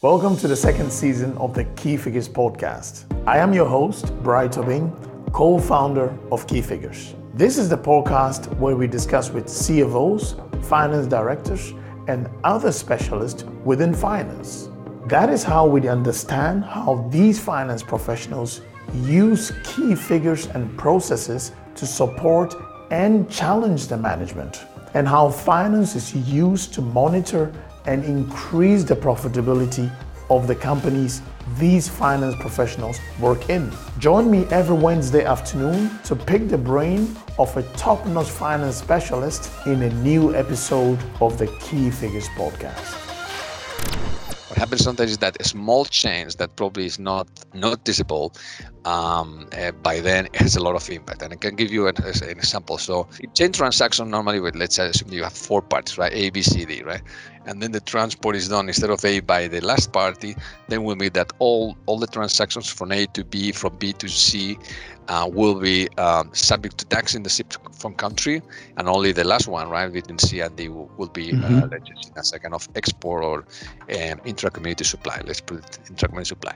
Welcome to the second season of the Key Figures podcast. I am your host, Brian Tobin, co founder of Key Figures. This is the podcast where we discuss with CFOs, finance directors, and other specialists within finance. That is how we understand how these finance professionals use key figures and processes to support and challenge the management, and how finance is used to monitor and increase the profitability of the companies these finance professionals work in. Join me every Wednesday afternoon to pick the brain of a top notch finance specialist in a new episode of the Key Figures podcast. What happens sometimes is that a small change that probably is not noticeable um, uh, by then has a lot of impact. And I can give you an, an example. So, in chain transaction, normally, with let's say you have four parts, right? A, B, C, D, right? And then the transport is done instead of A by the last party, then will mean that all all the transactions from A to B, from B to C, uh, will be um, subject to tax in the ship from country, and only the last one, right, between C and D, will, will be uh, mm-hmm. uh, as a kind of export or um, intra-community supply. Let's put it intra-community supply.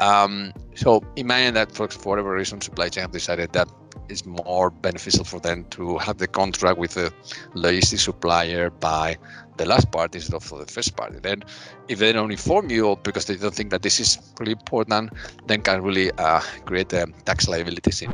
Um, so imagine that for, for whatever reason, supply chain have decided that it's more beneficial for them to have the contract with the logistic supplier by the last part instead of the first party. Then, if they don't inform you because they don't think that this is really important, then can really uh, create um, tax liabilities. In.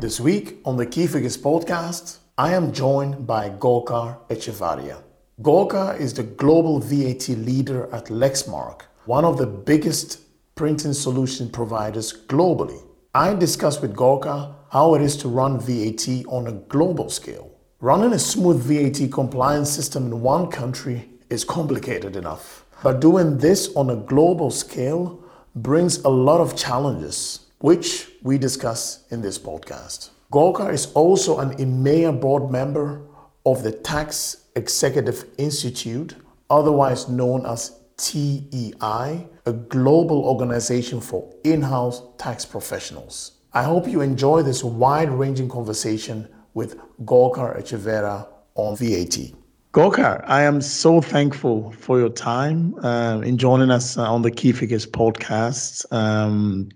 This week on the Key Figures podcast, I am joined by Gorka Echevarria. Gorka is the global VAT leader at Lexmark, one of the biggest printing solution providers globally. I discuss with Gorka how it is to run VAT on a global scale Running a smooth VAT compliance system in one country is complicated enough. But doing this on a global scale brings a lot of challenges, which we discuss in this podcast. Gorka is also an EMEA board member of the Tax Executive Institute, otherwise known as TEI, a global organization for in house tax professionals. I hope you enjoy this wide ranging conversation with Gorka Echevarria on VAT. Gorka, I am so thankful for your time uh, in joining us uh, on the Key Figures podcast. Um,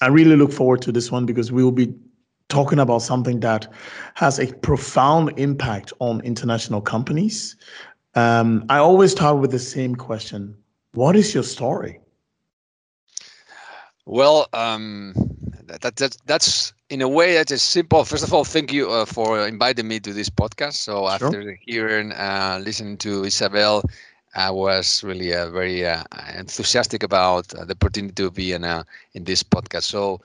I really look forward to this one because we will be talking about something that has a profound impact on international companies. Um, I always start with the same question What is your story? Well, um, that, that that's in a way that is simple. First of all, thank you uh, for inviting me to this podcast. So sure. after hearing, uh, listening to Isabel, I was really uh, very uh, enthusiastic about uh, the opportunity to be in uh, in this podcast. So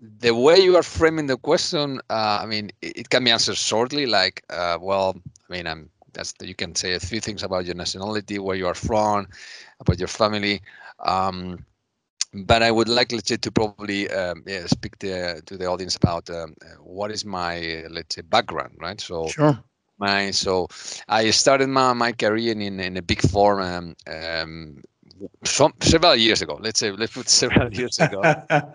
the way you are framing the question, I mean, it, it, can be answered shortly. Like, well, I mean, I'm that's you can say a few things about your nationality, where you are from, about your family. Um, but I would like, let's say, to probably um, yeah, speak to, to the audience about um, what is my, let's say, background, right? So, sure. My so I started my, my career in, in a big firm um, um, some, several years ago. Let's say let's put several years ago.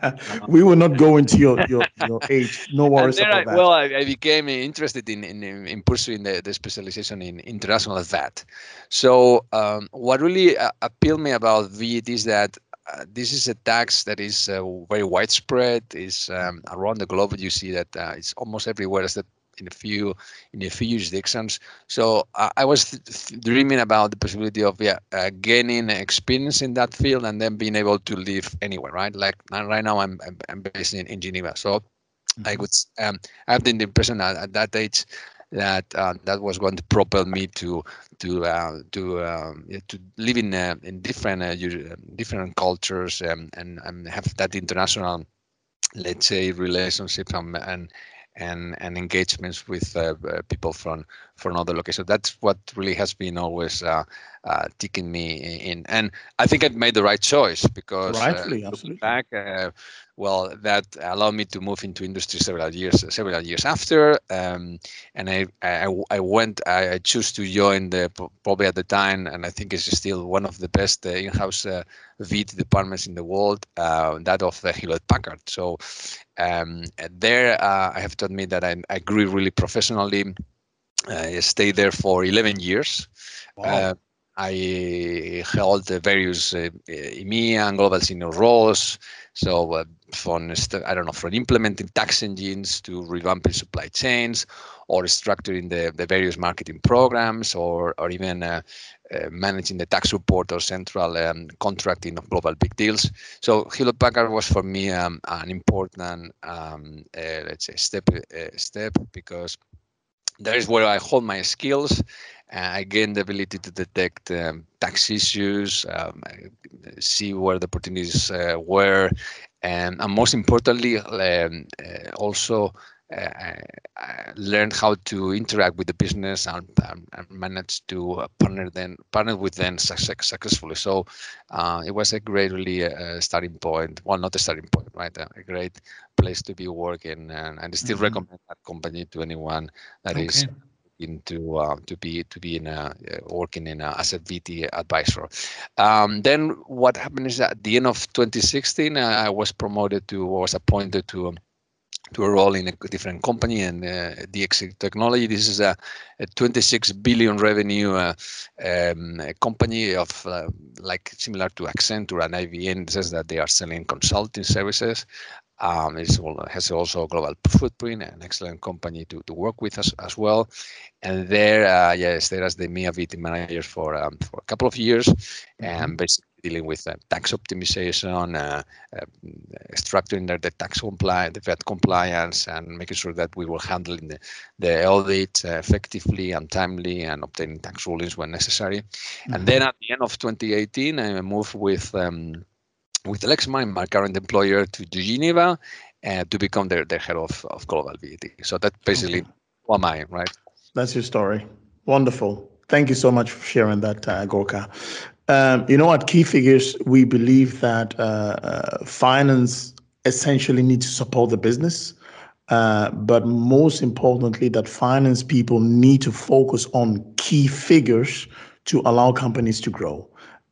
we will not go into your your, your age. No worries about I, that. Well, I, I, became interested in, in, in pursuing the, the specialization in international VAT. So um, what really uh, appealed me about VAT is that uh, this is a tax that is uh, very widespread. is um, around the globe. You see that uh, it's almost everywhere. That in a few in a few jurisdictions. So uh, I was th- dreaming about the possibility of yeah, uh, gaining experience in that field and then being able to live anywhere. Right, like right now I'm I'm, I'm based in, in Geneva. So mm-hmm. I would um, I have the impression at, at that age that uh, that was going to propel me to to uh, to um, to live in uh, in different different cultures and, and and have that international let's say relationships and and and, and engagements with uh, uh, people from from other locations. That's what really has been always uh, uh, taking me in, and I think I made the right choice because rightfully, absolutely. back well, that allowed me to move into industry several years several years after, um, and I, I, I went I, I chose to join the probably at the time, and I think it's still one of the best uh, in-house VAT departments in the world, uh, that of the Hewlett Packard. So um, there, uh, I have to admit that I, I grew really professionally. I stayed there for 11 years. Wow. Uh, I held various uh, EMEA and global senior roles. So uh, from I don't know, from implementing tax engines to revamping supply chains, or structuring the, the various marketing programs, or or even uh, uh, managing the tax support or central um, contracting of global big deals. So Hewlett Packard was for me um, an important, um, uh, let's say, step uh, step because that is where I hold my skills. I gain the ability to detect um, tax issues, um, see where the opportunities uh, were, and, and, most importantly, um, uh, also uh, learned how to interact with the business and, and, and manage to partner then partner with them success, successfully. So uh, it was a great, really uh, starting point. Well, not a starting point, right? A, a great place to be working, and, and I still mm-hmm. recommend that company to anyone that okay. is into uh, to be to be in a uh, working in a, as a VAT advisor. Um, then what happened is at the end of 2016, uh, I was promoted to was appointed to. To a role in a different company and uh, DXC Technology. This is a, a 26 billion revenue uh, um, company of uh, like similar to Accenture and IBM. It says that they are selling consulting services. Um, it has also a global footprint, an excellent company to, to work with as, as well. And there, uh, yes, there as the EMEA VAT manager for um, for a couple of years, mm-hmm. and basically dealing with uh, tax optimization, uh, uh, structuring the, the tax compliance, the VAT compliance, and making sure that we were handling the, the audit effectively and timely and obtaining tax rulings when necessary. Mm-hmm. And then at the end of 2018, I moved with um, with Lexmark, my current employer, to, Geneva uh, to become their, their head of, of global VAT. So that basically okay. who am I, right? That's your story. Wonderful. Thank you so much for sharing that, uh, Gorka. Um, you know, at Key Figures, we believe that uh, uh, finance essentially needs to support the business. Uh, but most importantly, that finance people need to focus on key figures to allow companies to grow.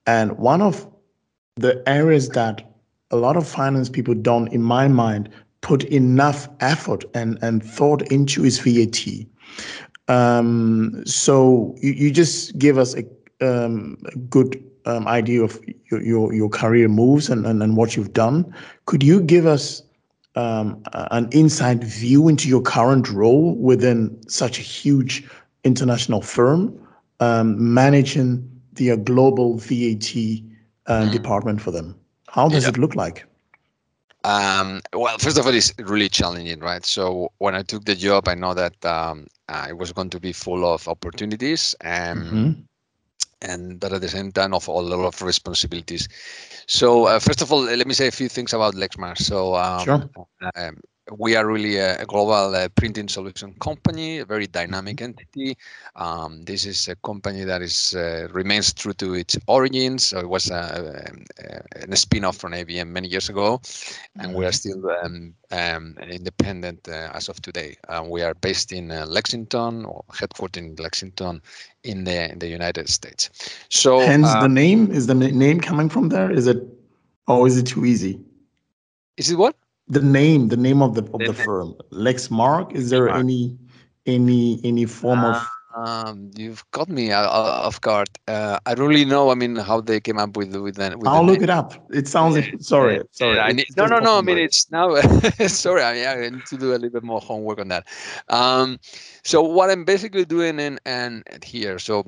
And one of the areas that a lot of finance people don't, in my mind, put enough effort and, and thought into is VAT. Um, so you, you just give us a, um, a good um, idea of your, your, your career moves and, and, and what you've done. Could you give us um, an inside view into your current role within such a huge international firm, um, managing the global VAT uh, mm. department for them? How does yeah. it look like? Um, well, first of all, it's really challenging, right? So when I took the job, I know that um, uh, it was going to be full of opportunities and mm-hmm. and but at the same time of a lot of responsibilities. So uh, first of all, let me say a few things about Lexmark. So um, sure. Um, we are really a, global uh, printing solution company, a very dynamic entity. Um, this is a company that is uh, remains true to its origins. So it was a, a, a spin-off from IBM many years ago, and mm-hmm. we are mm-hmm. still um, um, independent uh, as of today. Uh, we are based in uh, Lexington, or headquartered in Lexington, in the in the United States. So hence the uh, name is the name coming from there. Is it, or is it too easy? Is it what? The name the name of the of the, firm lexmark is there any any any form of um, you've got me off guard. Uh, I don't really know. I mean, how they came up with with that. With I'll look name. it up. It sounds. Yeah, sorry, yeah, sorry. Yeah, need, no, no, no. I mean, it's now. sorry, I, I, need to do a little bit more homework on that. Um, so what I'm basically doing and and here, so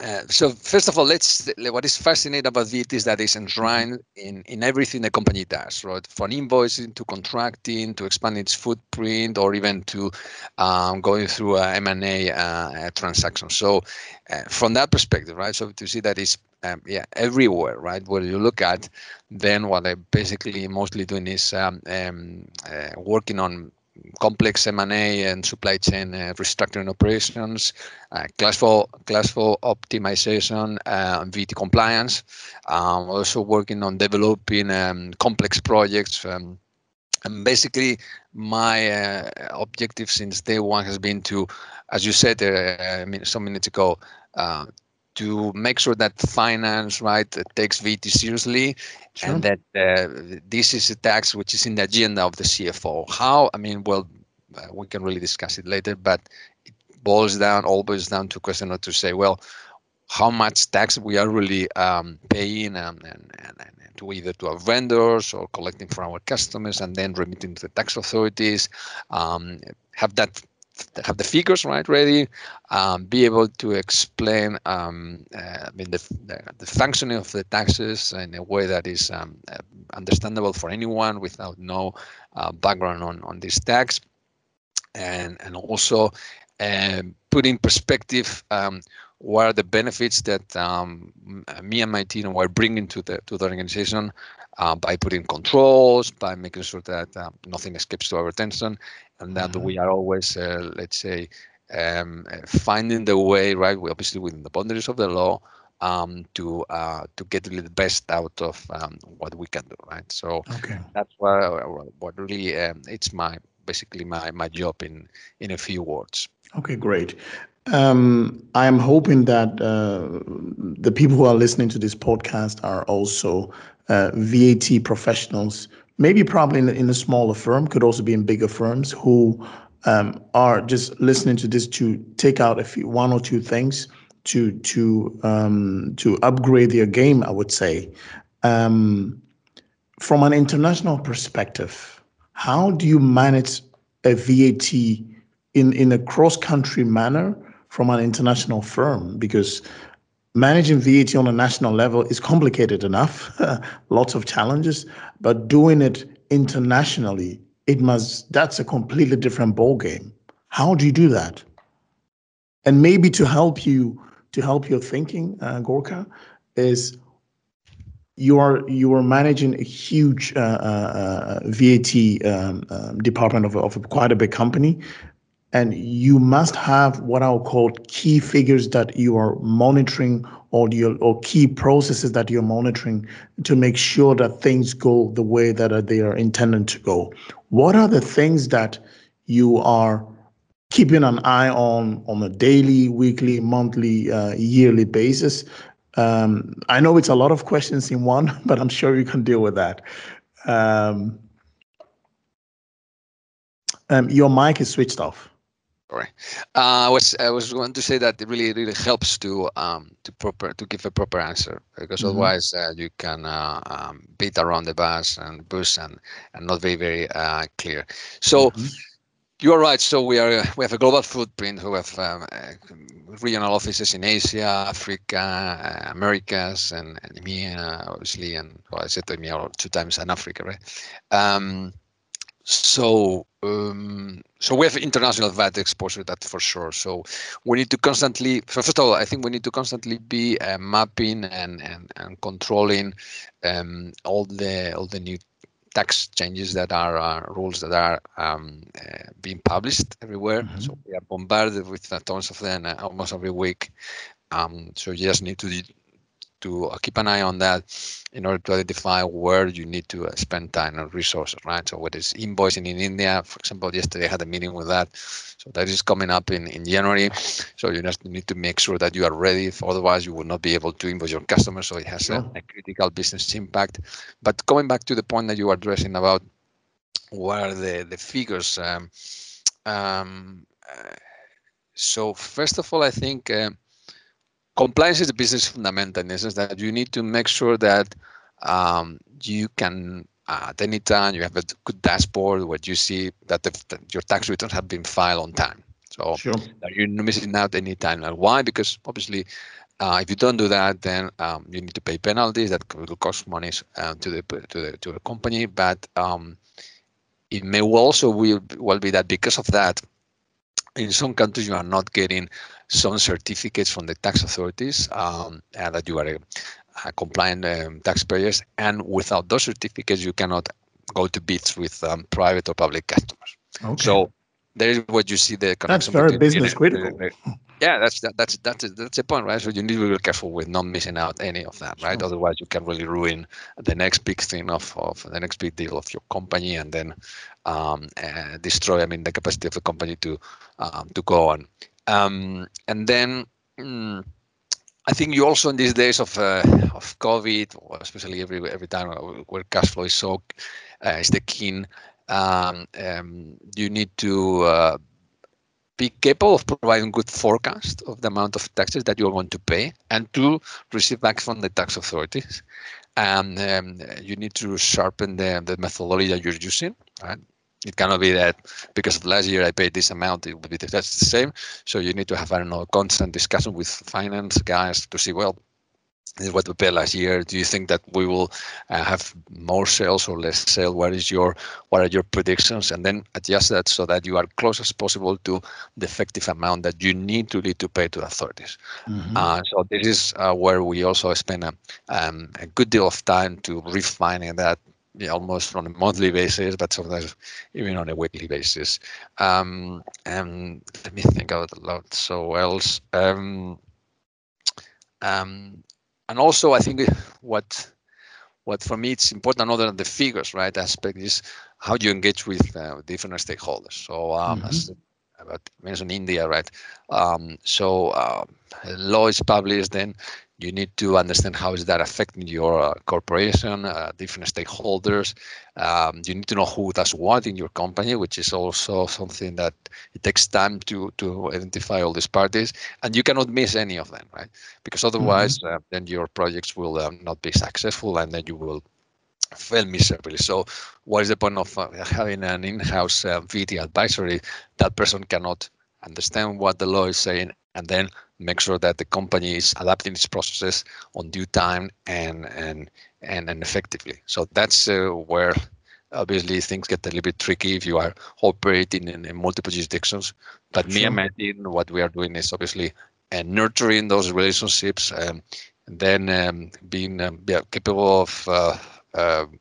uh, so first of all, let's what is fascinating about VAT is that it's enshrined in, in everything the company does, right? From invoicing to contracting to expanding its footprint, or even to um, going through a M&A uh, transaction. So uh, from that perspective, right? So to see that is um, yeah everywhere, right? Where you look at, then what I'm basically mostly doing is um, um uh, working on complex M&A and supply chain uh, restructuring operations, uh, class four class optimization, uh, VAT compliance. Um, also working on developing um, complex projects. Um, and basically, my uh, objective since day one has been to, as you said uh, some minutes ago, uh, to make sure that finance right takes VAT seriously, sure. and that uh, this is a tax which is in the agenda of the CFO. How? I mean, well, uh, we can really discuss it later, but it boils down, all boils down to a question of to say, well, how much tax we are really um, paying and, and, and, and, to either to our vendors or collecting from our customers and then remitting to the tax authorities. Um, have that have the figures right ready, um, be able to explain um, uh, I mean the, the, the, functioning of the taxes in a way that is um, uh, understandable for anyone without no uh, background on, on this tax, and and also um, put in perspective um, what are the benefits that um, me and my team are bringing to the to the organization uh, by putting controls, by making sure that uh, nothing escapes to our attention, and that mm-hmm. we are always, uh, let's say, um, finding the way, right? We obviously within the boundaries of the law, um, to uh, to get the best out of um, what we can do, right? So okay. that's what what really um, it's my basically my my job in in a few words. Okay, great. Um, I'm hoping that uh, the people who are listening to this podcast are also uh, VAT professionals, maybe probably in, in, a smaller firm, could also be in bigger firms who um, are just listening to this to take out a few, one or two things to to um, to upgrade their game. I would say, um, from an international perspective, how do you manage a VAT in in a cross country manner from an international firm? Because managing VAT on a national level is complicated enough, lots of challenges, but doing it internationally, it must that's a completely different ballgame. How do you do that? And maybe to help you to help your thinking, uh, Gorka, is you are you are managing a huge uh, uh, uh VAT um, um, department of, of quite a big company, and you must have what I'll call key figures that you are monitoring or your or key processes that you're monitoring to make sure that things go the way that they are intended to go. What are the things that you are keeping an eye on on a daily, weekly, monthly, uh, yearly basis? Um, I know it's a lot of questions in one, but I'm sure you can deal with that. Um, um, your mic is switched off. Sorry, uh, I was I was going to say that it really really helps to um to proper to give a proper answer because mm-hmm. otherwise uh, you can uh, um, beat around the bus and bus and and not very very uh, clear. So. Mm-hmm. You are right. So we are we have a global footprint. We have um, uh, regional offices in Asia, Africa, uh, Americas, and, and EMEA, obviously, and well, I said EMEA two times in Africa, right? So um, so we have international VAT exposure that for sure. So we need to constantly So first of all i think we need to constantly be uh, mapping and, and and controlling um, all the all the new tax changes that are uh, rules that are um, uh, being published everywhere. Mm-hmm. so we are bombarded with tons of them uh, almost every week. Um, so you just need to to keep an eye on that in order to identify where you need to uh, spend time and resources, right? So whether it's invoicing in India, for example, yesterday I had a meeting with that. So that is coming up in, in January. So you just need to make sure that you are ready. Otherwise, you will not be able to invoice your customers. So it has a, a critical business impact. But coming back to the point that you are addressing about what are the, the figures. Um, um, uh, so first of all, I think um, compliance is a business fundamental in the sense that you need to make sure that um, you can uh, at any time you have a good dashboard where you see that, the, that your tax returns have been filed on time. So sure. you're missing out any time. Now, why? Because obviously, uh, if you don't do that, then um, you need to pay penalties that will cost money uh, to the to the to the company. But um, it may also will well be that because of that, in some countries you are not getting some certificates from the tax authorities um, that you are a, a compliant um, taxpayers, and without those certificates, you cannot go to bids with um, private or public customers. Okay. So there is what you see the that's very business critical. The, the, yeah, that's that, that's that's that's the point, right? So you need to be careful with not missing out any of that, right? Sure. Otherwise, you can really ruin the next big thing of, of the next big deal of your company, and then um, uh, destroy. I mean, the capacity of the company to um, to go on. Um, and then mm, I think you also in these days of uh, of COVID, especially every every time where cash flow is so uh, is the key. Um, um, you need to uh, be capable of providing good forecast of the amount of taxes that you're going to pay, and to receive back from the tax authorities. And um, you need to sharpen the, the methodology that you're using. Right? It cannot be that because of last year I paid this amount, it will be that's the same. So you need to have I don't know constant discussion with finance guys to see well what we paid last year. Do you think that we will uh, have more sales or less sales? What is your what are your predictions? And then adjust that so that you are close as possible to the effective amount that you need to need to pay to authorities. Mm-hmm. Uh, so this is uh, where we also spend a, um, a good deal of time to refining that yeah, almost on a monthly basis, but sometimes even on a weekly basis. Um, and let me think out loud. So else, um, um, and also I think what what for me it's important other than the figures, right? Aspect is how you engage with uh, different stakeholders. So um, mm-hmm. as I mentioned India, right? Um, so uh, law is published, then you need to understand how is that affecting your uh, corporation, uh, different stakeholders. Um, you need to know who does what in your company, which is also something that it takes time to to identify all these parties, and you cannot miss any of them, right? Because otherwise, mm-hmm. uh, then your projects will um, not be successful, and then you will fail miserably. So, what is the point of uh, having an in-house uh, VAT advisory? That person cannot understand what the law is saying, and then make sure that the company is adapting its processes on due time and and and, and effectively. So that's uh, where obviously things get a little bit tricky if you are operating in, in multiple jurisdictions. But sure. me and my team, what we are doing is obviously uh, nurturing those relationships um, and then um, being um, yeah, capable of, uh, um,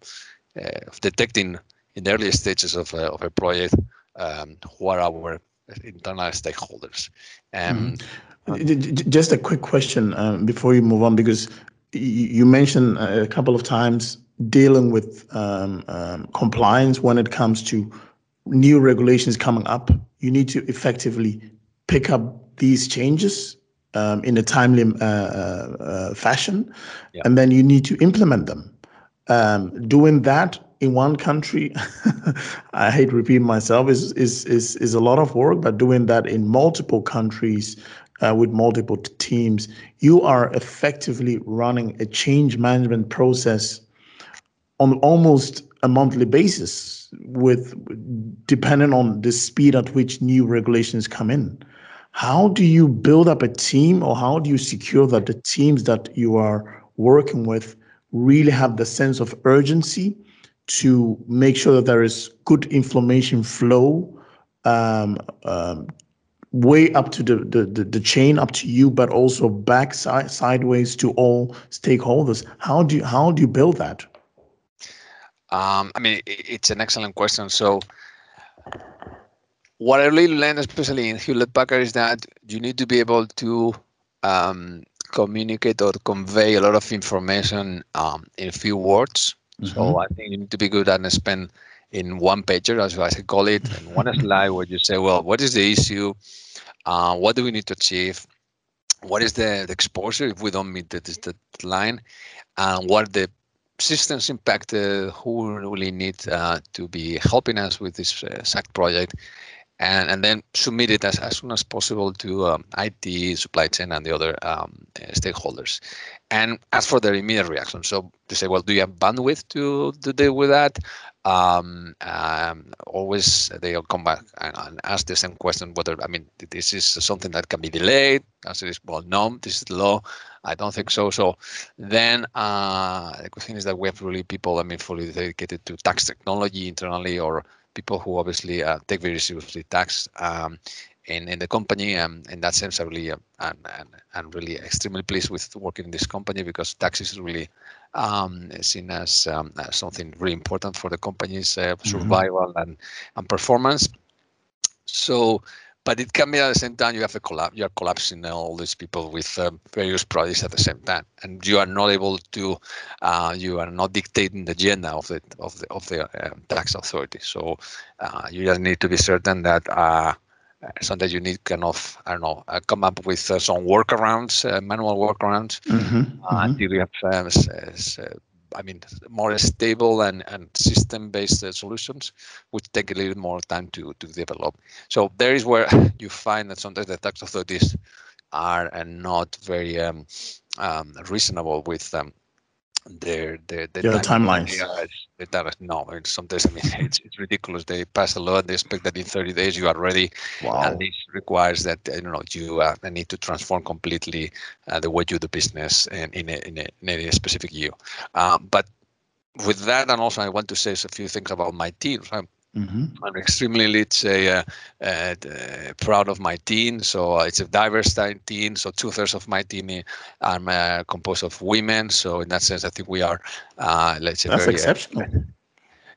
uh, of detecting in the early stages of, uh, of a project um, who are our internal stakeholders. Um, mm-hmm. Just a quick question um, before you move on, because you mentioned a couple of times dealing with um, um, compliance when it comes to new regulations coming up. You need to effectively pick up these changes um, in a timely uh, uh, uh fashion, yeah. and then you need to implement them. Um, doing that in one country, I hate repeating myself, is, is, is, is a lot of work, but doing that in multiple countries uh, with multiple teams, you are effectively running a change management process on almost a monthly basis with depending on the speed at which new regulations come in. How do you build up a team or how do you secure that the teams that you are working with really have the sense of urgency to make sure that there is good information flow um, um, way up to the, the, the, the, chain up to you, but also back si- sideways to all stakeholders. How do you, how do you build that? Um, I mean, it's an excellent question. So, what I really learned, especially in Hewlett Packard, is that you need to be able to um, communicate or convey a lot of information um, in a few words. Mm-hmm. So I think you need to be good at spend in one pager, as I call it, in one slide where you say, well, what is the issue? Uh, what do we need to achieve? What is the, the exposure if we don't meet the, the line? And what the systems impact uh, who really need uh, to be helping us with this uh, SAC project and, and then submit it as, as soon as possible to um, IT, supply chain, and the other um, stakeholders. And as for their immediate reaction. So to say, well, do you have bandwidth to, to deal with that? Um, um, always they'll come back and, and, ask the same question whether, I mean, this is something that can be delayed. Answer is, well, no, this is the law. I don't think so. So then uh, the question is that we have really people, I mean, fully dedicated to tax technology internally or people who obviously uh, take very seriously tax um, in, in the company. Um, in that sense, I really am uh, and, and, really extremely pleased with working in this company because tax is really um, seen as, um, as, something really important for the company's uh, mm-hmm. survival and, and performance. So but it can be at the same time you have a collapse you are collapsing all these people with um, various projects at the same time and you are not able to uh, you are not dictating the agenda of the of the of the um, tax authority so uh, you just need to be certain that uh, sometimes you need kind of I don't know uh, come up with uh, some workarounds uh, manual workarounds mm-hmm, mm-hmm. until you have I mean, more stable and, and system-based uh, solutions, which take a little more time to to develop. So there is where you find that sometimes the tax authorities are uh, not very um, um, reasonable with um, their their, their yeah, timelines. The timelines. No, sometimes I mean it's, it's ridiculous. They pass a law. And they expect that in 30 days you are ready, wow. and this requires that you know you uh, need to transform completely uh, the way you do business in in a, in a, in a specific year. Um, but with that, and also I want to say a few things about my team. Mm-hmm. I'm extremely, let's say, uh, uh, proud of my team. So uh, it's a diverse team. So two thirds of my team are uh, composed of women. So in that sense, I think we are, uh, let's say, that's very, uh, exceptional.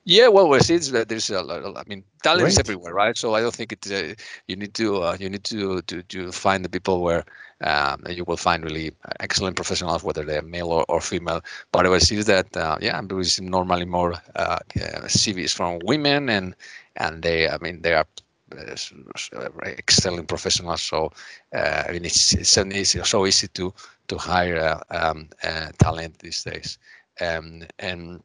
Yeah, well, we see that there's a lot. I mean, talent is everywhere, right? So I don't think it's uh, you need to uh, you need to to to find the people where um, you will find really excellent professionals, whether they're male or, or female. But I see that uh, yeah, I'm normally more uh, CVs from women, and and they, I mean, they are uh, excellent professionals. So uh, I mean, it's, it's, easy, so easy to to hire um, talent these days, um, and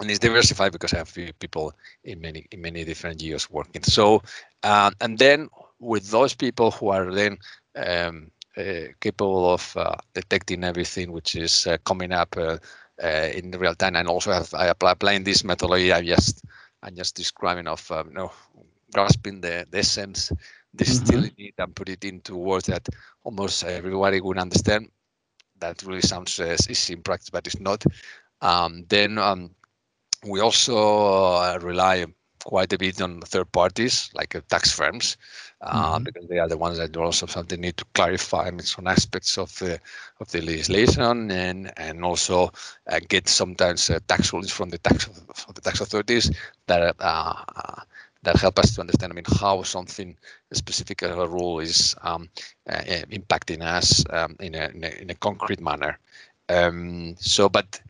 and it's diversified because I have people in many in many different years working. So uh, and then with those people who are then um, uh, capable of uh, detecting everything which is uh, coming up uh, uh, in real time, and also have I apply applying this methodology. I just I'm just describing of you know grasping the, the essence, distilling mm-hmm. it, and put it into words that almost everybody would understand. That really sounds easy in practice, but it's not. Um, then um, we also uh, rely quite a bit on third parties like uh, tax firms uh, mm-hmm. because they are the ones that also something need to clarify some aspects of the of the legislation and and also uh, get sometimes uh, tax rulings from the tax from the tax authorities that uh, that help us to understand I mean how something specific rule is um, impacting us um, in, a, in, a, in a concrete manner um, so but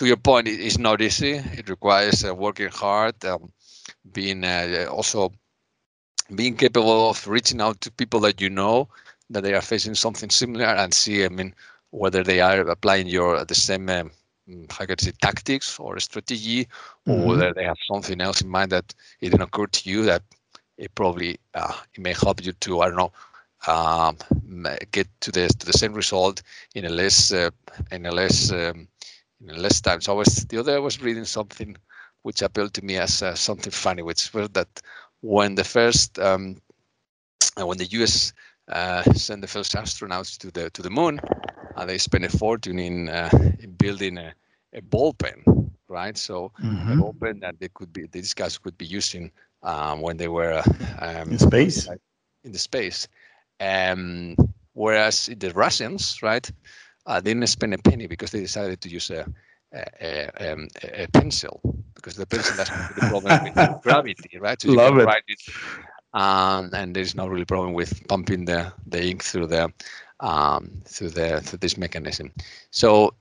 to your point, it is not easy. It requires uh, working hard, um, being uh, also being capable of reaching out to people that you know that they are facing something similar and see, I mean, whether they are applying your the same, um, how can I say, tactics or strategy, or mm-hmm. whether they have something else in mind that it didn't occur to you that it probably uh, it may help you to I don't know um, get to the to the same result in a less uh, in a less um, in less time. So I was the other I was reading something which appealed to me as uh, something funny, which was that when the first um, uh, when the U.S. Uh, sent the first astronauts to the to the moon, uh, they spent a fortune in, uh, in building a, a ball pen, right? So mm-hmm. a ball pen that they could be these guys could be using um, when they were um, in space. In the space, um, whereas the Russians, right? uh, didn't spend a penny because they decided to use a, a, a, um, a pencil because the pencil has the problem with gravity, right? So Love it. it um, and there's no really problem with pumping the, the ink through the um, through the through this mechanism. So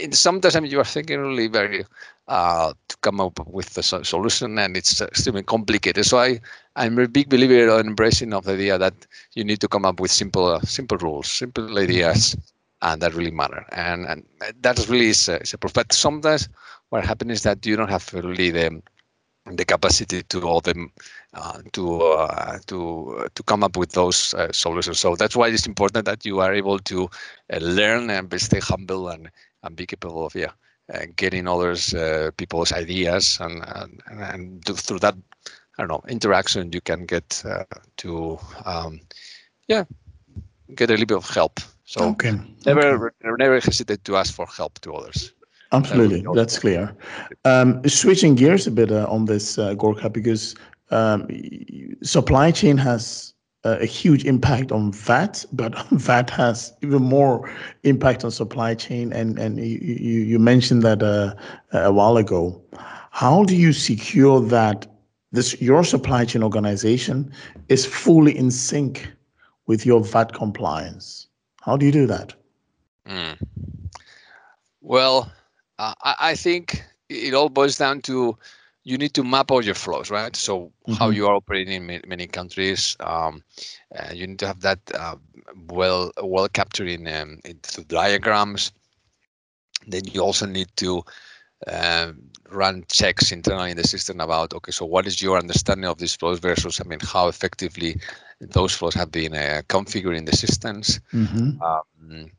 in sometimes you are thinking really very uh, to come up with the solution, and it's extremely complicated. So I I'm a big believer in embracing of the idea that you need to come up with simple uh, simple rules, simple ideas and that really matter. And and that really is a, is a But sometimes what happens is that you don't have really the the capacity to all them uh, to uh, to to come up with those uh, solutions. So that's why it's important that you are able to uh, learn and stay humble and and be capable of yeah uh, getting others uh, people's ideas and and, and through that I don't know interaction you can get to um, yeah get a little bit of help so okay. never okay. never hesitate to ask for help to others. Absolutely, that's clear. Um, switching gears a bit uh, on this, uh, Gorka, because um, supply chain has uh, a huge impact on VAT, but VAT has even more impact on supply chain. And and you you, you mentioned that uh, a while ago. How do you secure that this your supply chain organization is fully in sync with your VAT compliance? How do you do that? Mm. Well, uh, I, I, think it all boils down to you need to map all your flows, right? So mm-hmm. how you are operating in many countries, um, uh, you need to have that uh, well well captured in, um, in through diagrams. Then you also need to uh, run checks internally in the system about okay, so what is your understanding of these flows versus I mean how effectively those flows have been uh, configured in the systems. Mm-hmm. Um,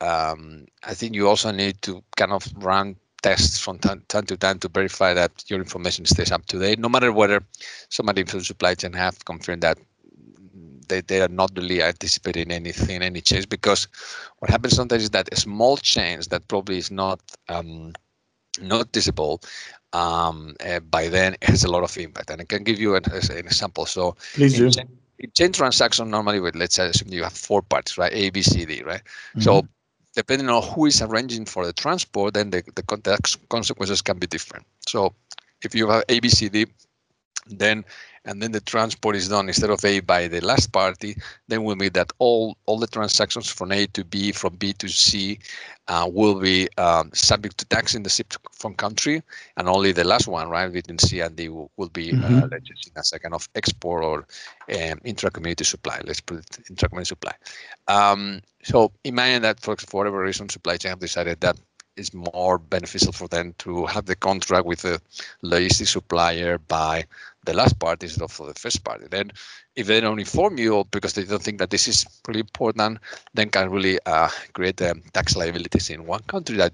um, I think you also need to kind of run tests from time, time, to time to verify that your information stays up to date, no matter whether somebody from the supply chain have confirmed that they, they are not really anticipating anything, any change, because what happens sometimes is that a small change that probably is not um, noticeable um, uh, by then it has a lot of impact. And I can give you an, an example. So please do. Chain, in chain transaction, normally with let's say you have four parts, right? A, B, C, D, right? Mm-hmm. So depending on who is arranging for the transport, then the, the context consequences can be different. So if you have A, B, C, D, then and then the transport is done instead of A by the last party, then we mean that all all the transactions from A to B, from B to C, uh, will be um, subject to tax in the ship from country, and only the last one, right, between C and D, will, will be uh, mm-hmm. uh, as a kind of export or um, intra-community supply. Let's put it intra-community supply. Um, so imagine that for, for whatever reason, supply chain have decided that it's more beneficial for them to have the contract with the logistic supplier by the last part instead of for the first party. Then, if they don't inform you because they don't think that this is really important, then can really uh, create um, tax liabilities in one country that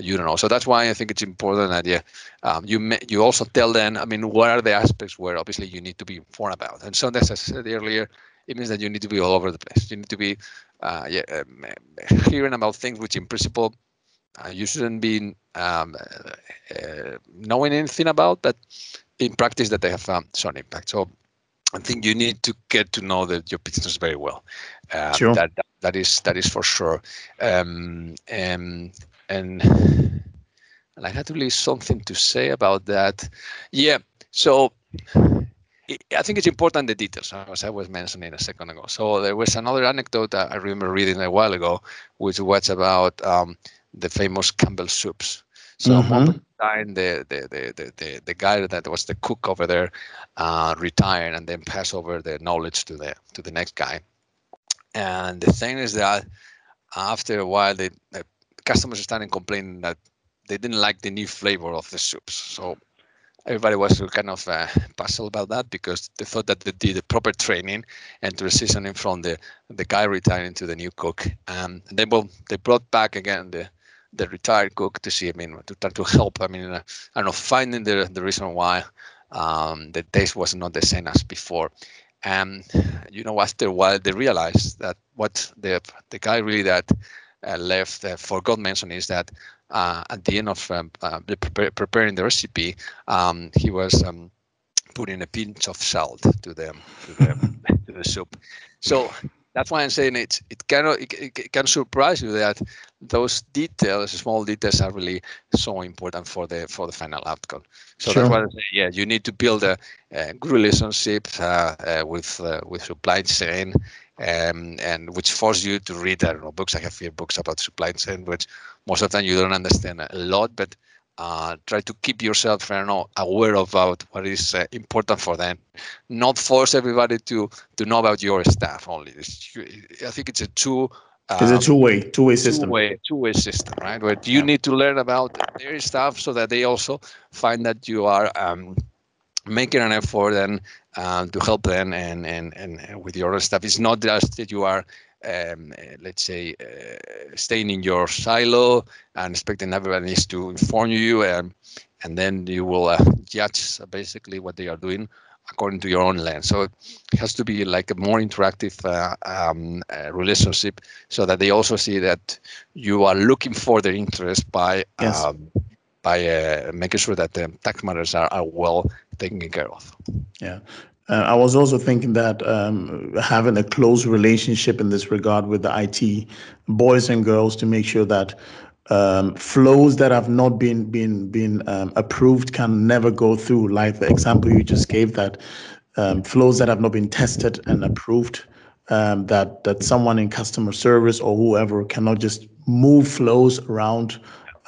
you don't know. So that's why I think it's important that yeah, um, you may, you also tell them. I mean, what are the aspects where obviously you need to be informed about? And so, as I said earlier, it means that you need to be all over the place. You need to be uh, yeah, um, hearing about things which, in principle, uh, you shouldn't be um, uh, knowing anything about, but in practice that they have um, some impact. So I think you need to get to know the, your business very well. Uh, sure. That, that, that is that is for sure. Um, and and and I had really something to say about that. Yeah. So I think it's important the details, as I was mentioning a second ago. So there was another anecdote that I remember reading a while ago, which was about um, the famous Campbell soups. So mm-hmm. time the, the, the, the, the guy that was the cook over there uh, retired and then pass over the knowledge to the to the next guy. And the thing is that after a while, the, the customers started complaining that they didn't like the new flavor of the soups. So everybody was kind of uh, puzzled about that because they thought that they did the proper training and seasoning from the the guy retiring to the new cook. Um, and then well, they brought back again the the retired cook to see, I mean, to try to help. I mean, uh, I don't know, finding the the reason why um, the taste was not the same as before. And you know, after a while, they realized that what the the guy really that uh, left uh, forgot mention is that uh, at the end of um, uh, preparing the recipe, um, he was um, putting a pinch of salt to the to the, to the soup. So that's why I'm saying it. It can it, it can surprise you that those details, small details, are really so important for the for the final outcome. So sure. that's why I say, yeah, you need to build a, a good relationship uh, uh, with uh, with supply chain, um, and which force you to read I don't know books. I have few books about supply chain, which most of the time you don't understand a lot, but uh, try to keep yourself I know, aware about what is uh, important for them. Not force everybody to to know about your staff only. It's, I think it's a two. Um, it's a two-way, two-way system. Two-way, two-way system, right? Where you yeah. need to learn about their stuff so that they also find that you are um, making an effort and uh, to help them and, and and with your stuff. It's not just that you are um, uh, let's say, uh, staying in your silo and expecting everybody to inform you, um, and then you will uh, judge basically what they are doing according to your own lens. So it has to be like a more interactive uh, um, uh, relationship, so that they also see that you are looking for their interest by yes. um, by uh, making sure that the tax matters are, are well taken care of. Yeah. Uh, I was also thinking that um, having a close relationship in this regard with the IT boys and girls to make sure that um, flows that have not been been been um, approved can never go through. Like the example you just gave, that um, flows that have not been tested and approved, um, that that someone in customer service or whoever cannot just move flows around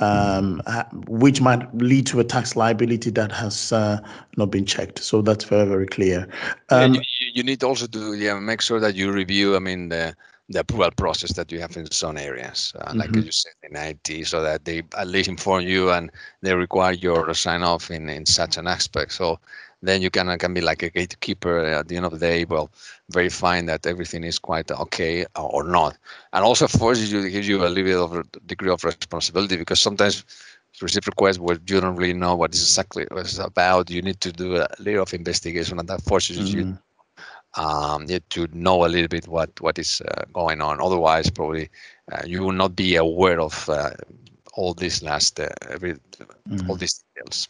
um, which might lead to a tax liability that has uh, not been checked. So that's very, very clear. Um, you, you, need also to yeah, make sure that you review, I mean, the, the approval process that you have in some areas, uh, mm-hmm. like you said in IT, so that they at least inform you and they require your sign off in, in such an aspect. So then you can can be like a gatekeeper at the end of the day. Well, verifying that everything is quite okay or not, and also forces you to give you a little bit of a degree of responsibility because sometimes receive requests where you don't really know what is exactly what it's about. You need to do a little of investigation, and that forces mm-hmm. you um, to know a little bit what what is uh, going on. Otherwise, probably uh, you will not be aware of uh, all these last uh, every, mm-hmm. all these details.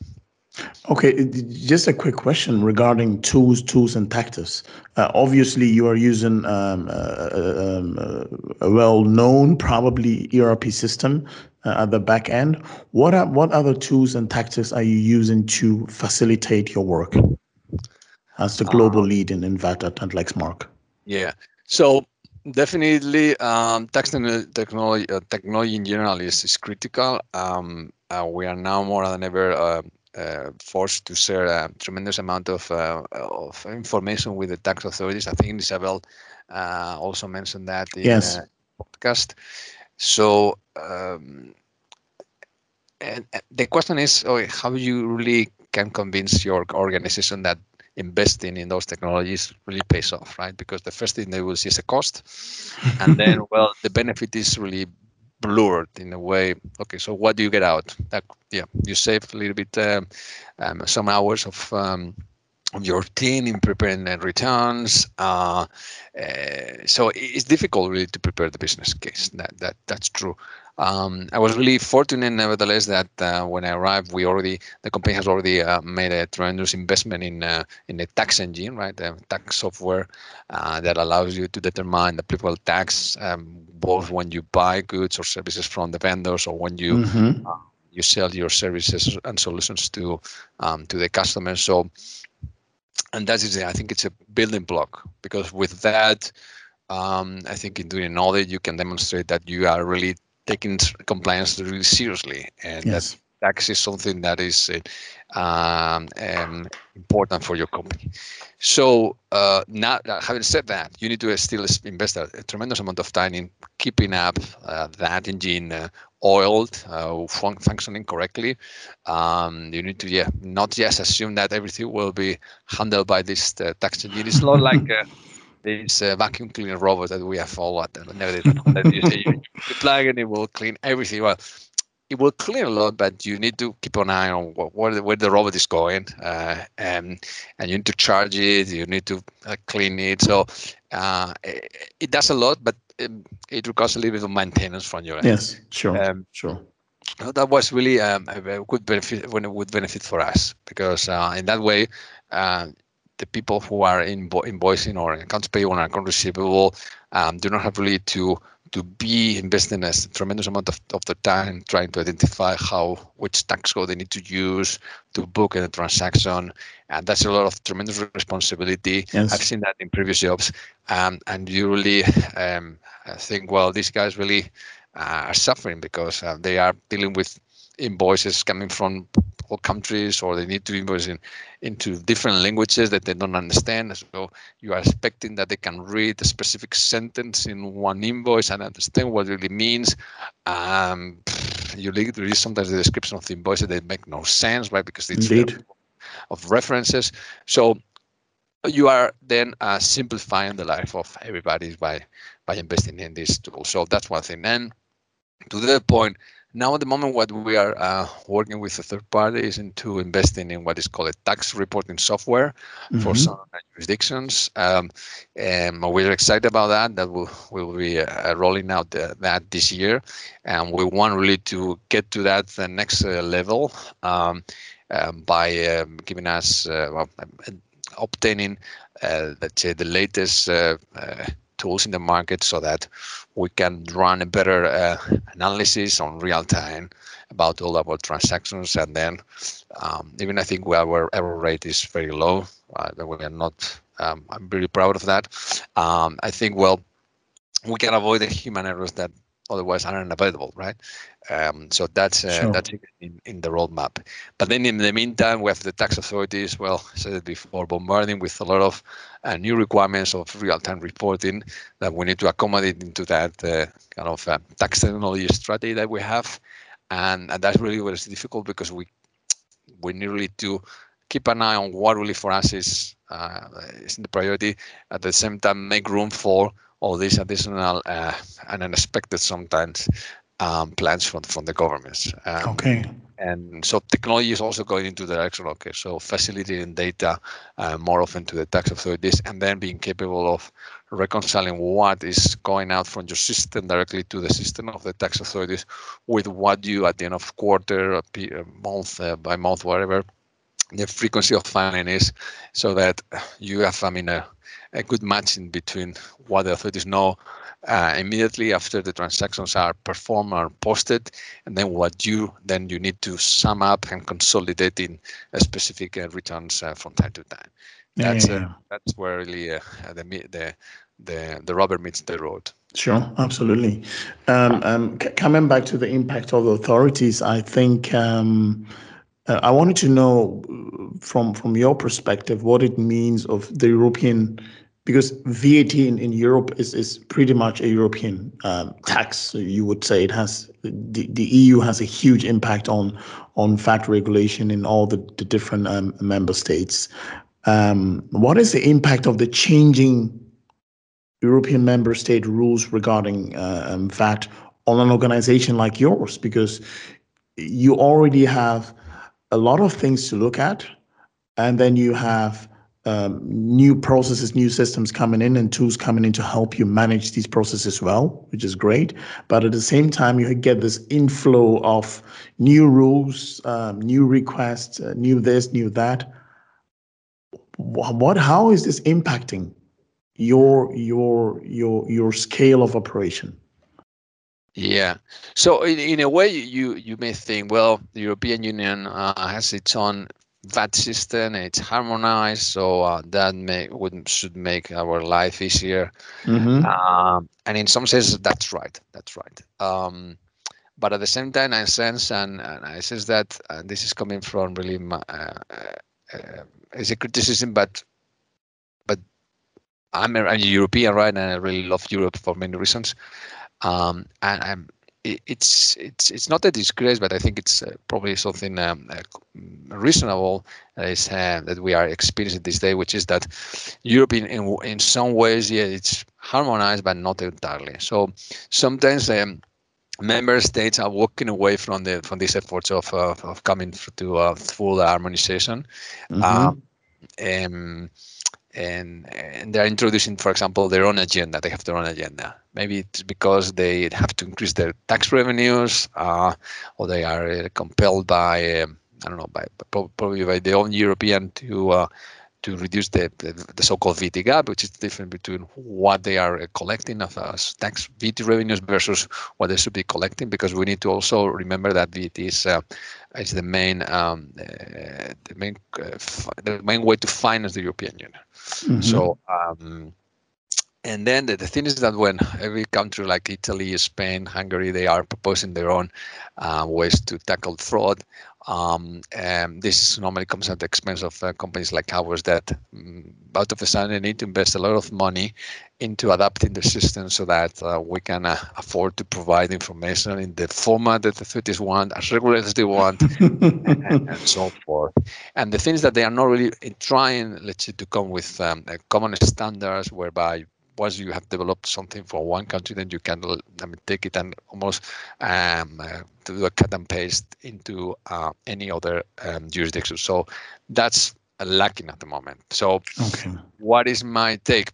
Okay, just a quick question regarding tools, tools and tactics. Uh, obviously, you are using um, uh, um, a well-known, probably ERP system at the back end. What are, what other tools and tactics are you using to facilitate your work? as the global uh, lead in Invat and Lexmark? Yeah. So definitely um, technology, uh, technology in general is, is critical. Um, uh, we are now more than ever uh, uh forced to share a tremendous amount of, uh, of information with the tax authorities. I think Isabel uh, also mentioned that in yes. the podcast. So um, and the question is, how you really can convince your organization that investing in those technologies really pays off, right? Because the first thing they will see is a cost, and then well, the benefit is really blurred in a way. Okay, so what do you get out? That yeah, you save a little bit, um, um, some hours of. Um, of your team in preparing the returns, uh, uh, so it's difficult really to prepare the business case. That that that's true. Um, I was really fortunate, nevertheless, that uh, when I arrived, we already the company has already uh, made a tremendous investment in uh, in the tax engine, right? The tax software uh, that allows you to determine the applicable tax um, both when you buy goods or services from the vendors or when you mm-hmm. Uh, you sell your services and solutions to um, to the customers. So, and that is, I think, it's a building block because with that. Um, I think in doing an audit, you can demonstrate that you are really taking compliance really seriously, and yes. that tax is something that is uh, um, um, important for your company. So uh, now, having said that, you need to still invest a, a tremendous amount of time in keeping up uh, that engine uh, oiled, uh, fun- functioning correctly. Um, you need to yeah, not just assume that everything will be handled by this uh, tax engine. It's not like this uh, vacuum cleaner robot that we have all at that you, say, you plug and it will clean everything. Well, it will clean a lot, but you need to keep an eye on what, where, the, where the robot is going, uh, and and you need to charge it. You need to uh, clean it. So uh, it, it, does a lot, but it, it, requires a little bit of maintenance from your end. Yes, sure, um, sure. That was really um, a good benefit when it would benefit for us because uh, in that way uh, the people who are in invoicing or accounts payable and account receivable um, do not have really to to be investing a tremendous amount of, of the time trying to identify how which tax code they need to use to book a transaction and that's a lot of tremendous responsibility yes. i've seen that in previous jobs um, and you really um, think well these guys really uh, are suffering because uh, they are dealing with invoices coming from all countries or they need to invoice in, into different languages that they don't understand. So you are expecting that they can read a specific sentence in one invoice and understand what it really means. Um, you read sometimes the description of the invoice that make no sense, right? Because it's of references. So you are then uh, simplifying the life of everybody by by investing in this tool. So that's one thing. And to the point, now, at the moment, what we are uh, working with a third party is into investing in what is called a tax reporting software mm-hmm. for some jurisdictions. Um, and we're excited about that. That will will be uh, rolling out the, that this year, and we want really to get to that the next uh, level um, um by um, giving us uh, well, obtaining, uh, let's say, the latest tools in the market so that we can run a better uh, analysis on real time about all our transactions and then um, even I think our error rate is very low. Uh, we are not. Um, I'm really proud of that. Um, I think well, we can avoid the human errors that otherwise are unavailable, right? Um, so that's uh, sure. that's in, in the roadmap. But then in the meantime, we have the tax authorities. Well, I said it before, bombarding with a lot of uh, new requirements of real-time reporting that we need to accommodate into that uh, kind of uh, tax technology strategy that we have, and, and that's really what is difficult because we we need really to keep an eye on what really for us is uh, is the priority. At the same time, make room for all these additional uh, and unexpected sometimes um, plans from from the governments. Um, okay. And so technology is also going into the direction. Okay, so facilitating data uh, more often to the tax authorities, and then being capable of reconciling what is going out from your system directly to the system of the tax authorities with what you at the end of quarter, month uh, by month, whatever the frequency of filing is, so that you have, I mean, a a good matching between what the authorities know uh, immediately after the transactions are performed or posted, and then what you then you need to sum up and consolidate in specific uh, returns uh, from time to time. That's yeah, yeah, uh, yeah. that's where really uh, the the the the rubber meets the road. Sure, absolutely. Um, um, c- coming back to the impact of the authorities, I think. Um, uh, I wanted to know from from your perspective what it means of the European because VAT in, in Europe is, is pretty much a European um, tax. You would say it has the, the EU has a huge impact on on VAT regulation in all the, the different um, member states. Um, what is the impact of the changing European member state rules regarding uh, um, VAT on an organization like yours? Because you already have a lot of things to look at, and then you have um, new processes, new systems coming in, and tools coming in to help you manage these processes well, which is great. But at the same time, you get this inflow of new rules, um, new requests, uh, new this, new that. What? How is this impacting your your your your scale of operation? Yeah. So in, in a way, you you may think, well, the European Union uh, has its own VAT system. It's harmonized, so uh, that may would should make our life easier. Mm-hmm. Um, and in some sense, that's right. That's right. Um, but at the same time, I sense and, and I sense that uh, this is coming from really my, uh, uh, it's a criticism, but but I'm a, I'm a European, right? And I really love Europe for many reasons. Um, and I'm it's it's it's not a disgrace, but I think it's uh, probably something um, uh, reasonable is, uh, that we are experiencing this day, which is that Europe, in, in, in some ways, yeah, it's harmonized, but not entirely. So sometimes um, member states are walking away from the from these efforts of of, of coming to uh, full harmonization. Mm-hmm. Um, and and they're introducing, for example, their own agenda. They have their own agenda. Maybe it's because they have to increase their tax revenues, uh, or they are uh, compelled by um, I don't know by probably by their own European to uh, to reduce the, the, the, so-called VAT gap, which is the difference between what they are collecting of as tax VAT revenues versus what they should be collecting, because we need to also remember that VAT is uh, is the main um, uh, the main uh, the main way to finance the European Union. Mm-hmm. So. Um, and then the, the thing is that when every country like Italy, Spain, Hungary, they are proposing their own uh, ways to tackle fraud, um, and this normally comes at the expense of uh, companies like ours that um, out of a sudden need to invest a lot of money into adapting the system so that uh, we can uh, afford to provide information in the format that the authorities want, as regularly as they want, and, and, so forth. And the things that they are not really trying, let's say, to come with um, common standards whereby once you have developed something for one country, then you can I mean, take it and almost um, uh, do a cut and paste into uh, any other um, jurisdiction. So that's lacking at the moment. So, okay. what is my take?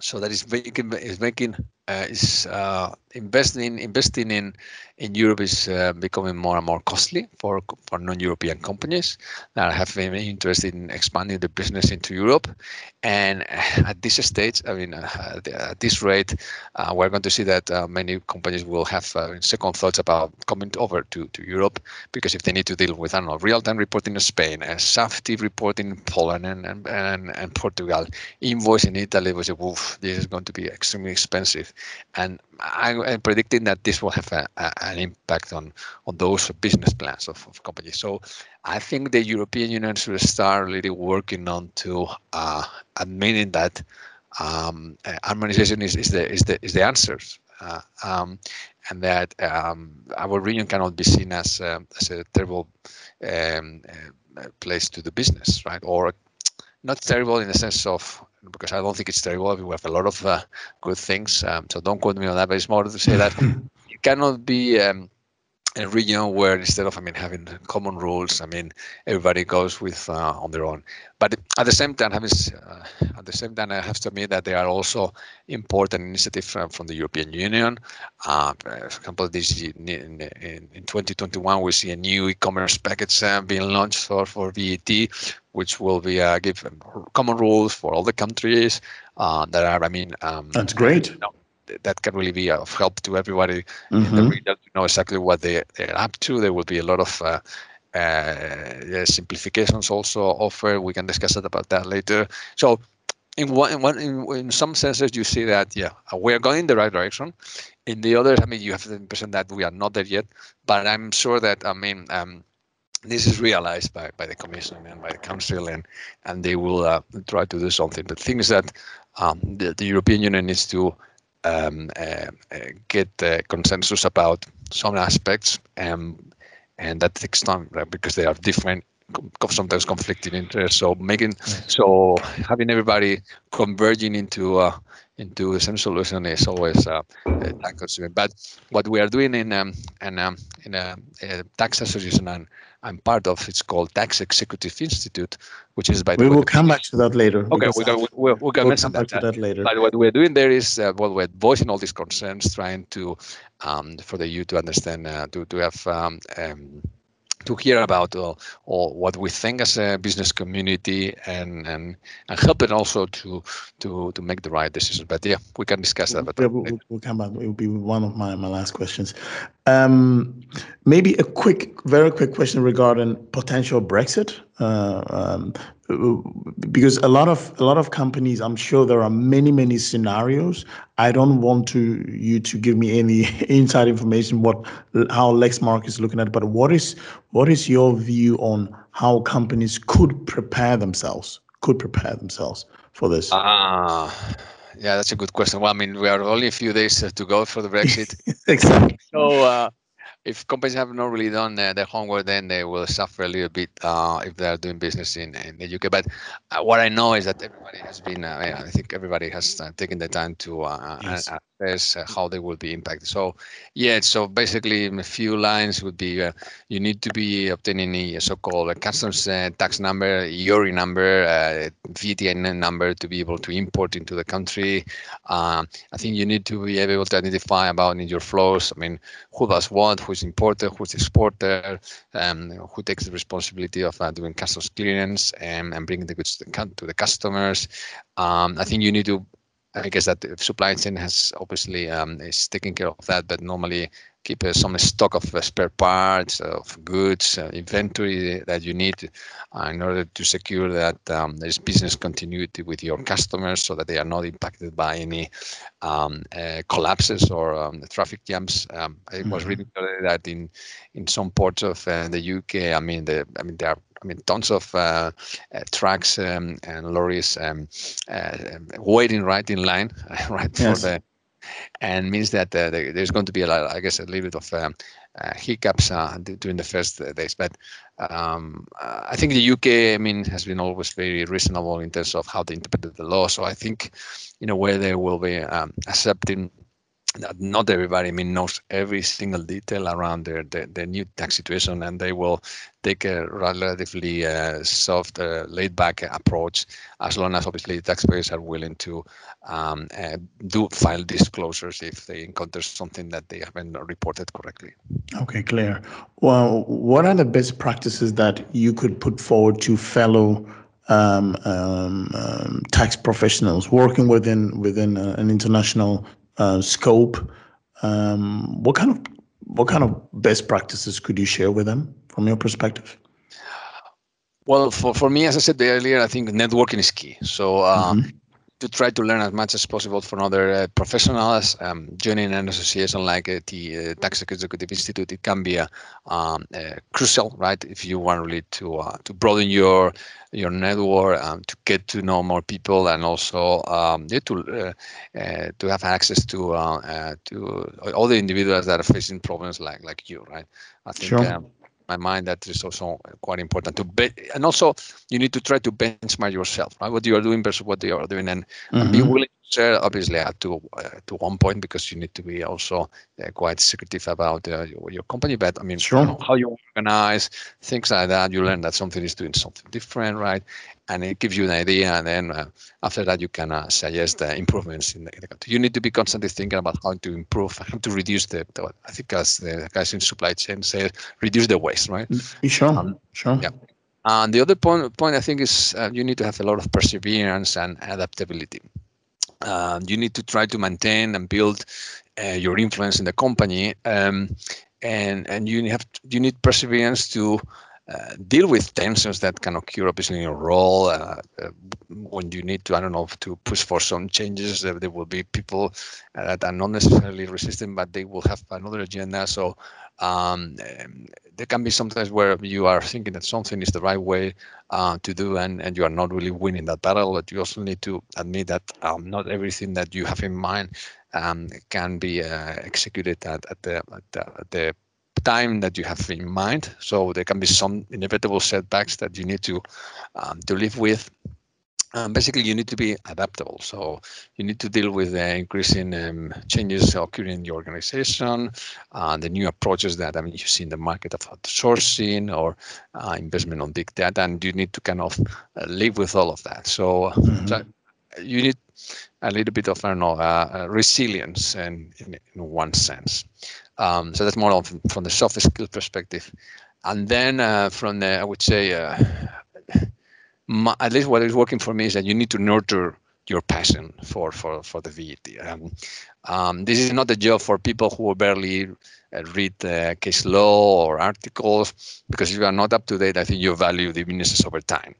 So that is making is making uh, is uh, investing investing in in Europe is uh, becoming more and more costly for for non-European companies that have been interested in expanding the business into Europe. And at this stage, I mean, uh, at this rate, uh, we're going to see that uh, many companies will have second thoughts about coming over to, to Europe because if they need to deal with I don't know real-time reporting in Spain, a SAF-T reporting in Poland and and, and, and Portugal, invoice in Italy was a woof. This is going to be extremely expensive. And I, am predicting that this will have a, a, an impact on on those business plans of, of companies. So I think the European Union should start really working on to uh, admitting that um, harmonization is, is the is the is the answers. Uh, um, and that um, our region cannot be seen as, uh, as a terrible um, uh, place to do business, right? Or not terrible in the sense of because I don't think it's terrible. We have a lot of uh, good things, um, so don't quote me on that. But it's more to say that you cannot be um, a region where instead of I mean having common rules, I mean everybody goes with uh, on their own. But at the same time, having uh, at the same time, I have to admit that there are also important initiatives from, from the European Union. Uh, for example, this in, in, in, 2021 we see a new e-commerce package uh, being launched for for VAT, which will be uh, give common rules for all the countries uh, that are. I mean, um, that's great. You know, that can really be of help to everybody mm-hmm. in the mm-hmm. region to know exactly what they, they're up to. There will be a lot of uh, uh, simplifications also offered. We can discuss it about that later. So, in one, in one, in, in some senses, you see that yeah, we are going in the right direction. In the others, I mean, you have the impression that we are not there yet. But I'm sure that I mean. Um, this is realized by, by the commission and by the council and and they will uh, try to do something but things that um, the, the european union needs to um, uh, uh, get consensus about some aspects, um, and that takes time, right? Because they are different sometimes conflicting interests. So making so having everybody converging into uh, into the same solution is always uh, time consuming. But what we are doing in um, and um, in a, a, tax association and I'm part of. It's called Tax Executive Institute, which is by we will come back to that later. Okay, we're going we're, we're we'll mention that, to that, later. But what we're doing there is uh, well, we're voicing all these concerns, trying to um, for the youth to understand, uh, to to have um, um, to hear about uh, or what we think as a business community and and and help it also to to to make the right decisions. But yeah, we can discuss that. But we'll, we'll, come back. It will be one of my, my last questions. Um, maybe a quick, very quick question regarding potential Brexit. Uh, um, because a lot of a lot of companies i'm sure there are many many scenarios. I don't want to you to give me any inside information what how lexmark is looking at but what is what is your view on how companies could prepare themselves could prepare themselves for this? Ah. uh, yeah that's a good question well i mean we are only a few days to go for the brexit exactly so uh, if companies have not really done uh, their homework, then they will suffer a little bit uh, if they are doing business in, in the UK. But uh, what I know is that everybody has been, uh, I think everybody has uh, taken the time to uh, yes. Assess how they will be impacted. So, yeah, so basically, a few lines would be you need to be obtaining a so called customs tax number, EORI number, uh, VTN number to be able to import into the country. I think you need to be able to identify about in your flows, I mean, who does what, who's importer, who's exporter, um, who takes the responsibility of uh, doing customs clearance and, and bringing the goods to the, to the customers. Um, I think you need to I guess that supply chain has obviously um, is taking care of that, but normally keep uh, some stock of uh, spare parts, of goods, uh, inventory that you need uh, in order to secure that um, there is business continuity with your customers so that they are not impacted by any um, uh, collapses or um, traffic jams. Um, I mm-hmm. was reading that in in some parts of uh, the UK, I mean, the, I mean, there are I mean, tons of uh, uh, trucks um, and lorries um, uh, waiting right in line, right yes. for the and means that uh, there's going to be a lot, I guess, a little bit of um, uh, hiccups uh, during the first days. But um, I think the UK, I mean, has been always very reasonable in terms of how they interpreted the law. So I think, in a way, they will be um, accepting that not everybody I mean, knows every single detail around their, their new tax situation and they will take a relatively uh, soft, uh, laid back approach as long as obviously taxpayers are willing to um, uh, do file disclosures if they encounter something that they haven't reported correctly. Okay, clear. Well, what are the best practices that you could put forward to fellow um, um, um tax professionals working within within uh, an international uh, scope. Um, what kind of what kind of best practices could you share with them from your perspective? Well, for, for me, as I said earlier, I think networking is key. So uh, mm-hmm. To try to learn as much as possible from other uh, professionals. Um, joining an association like uh, the uh, Tax Executive Institute, it can be um, crucial, right? If you want really to uh, to broaden your your network, um, to get to know more people, and also um, yeah, to uh, uh, to have access to to all the individuals that are facing problems like like you, right? I think. Sure. My mind that is also quite important to be and also you need to try to benchmark yourself right what you are doing versus what they are doing and, mm-hmm. and be willing to share obviously up to uh, to one point because you need to be also uh, quite secretive about uh, your, your, company but i mean sure. you know, how you organize things like that you learn that something is doing something different right and it gives you an idea and then uh, after that you can uh, suggest uh, improvements in the, in the, country. You need to be constantly thinking about how to improve how to reduce the, the i think as the guys in supply chain say reduce the waste right? Mm, sure um, sure. yeah. And the other point, point I think is uh, you need to have a lot of perseverance and adaptability. Uh, you need to try to maintain and build uh, your influence in the company, um, and and you have you need perseverance to uh, deal with tensions that can occur obviously in your role uh, uh, when you need to i don't know to push for some changes. There will be people that are not necessarily resistant but they will have another agenda. So um, there can be sometimes where you are thinking that something is the right way uh, to do and, and you are not really winning that battle but you also need to admit that um, not everything that you have in mind um, can be uh, executed at, at, the, at, the, at the time that you have in mind. So there can be some inevitable setbacks that you need to um, to live with. Um, basically, you need to be adaptable. So you need to deal with the increasing um, changes occurring in the organization, uh, the new approaches that I mean you see in the market of outsourcing or uh, investment on big data, and you need to kind of uh, live with all of that. So, mm-hmm. so you need a little bit of I don't know uh, uh, resilience in, in, in one sense. Um, so that's more of, from the soft skill perspective. And then uh, from the, I would say, uh, my, at least what is working for me is that you need to nurture your passion for for for the VAT. Um, um, this is not a job for people who barely uh, read uh, case law or articles because if you are not up to date, I think you value the businesses over time,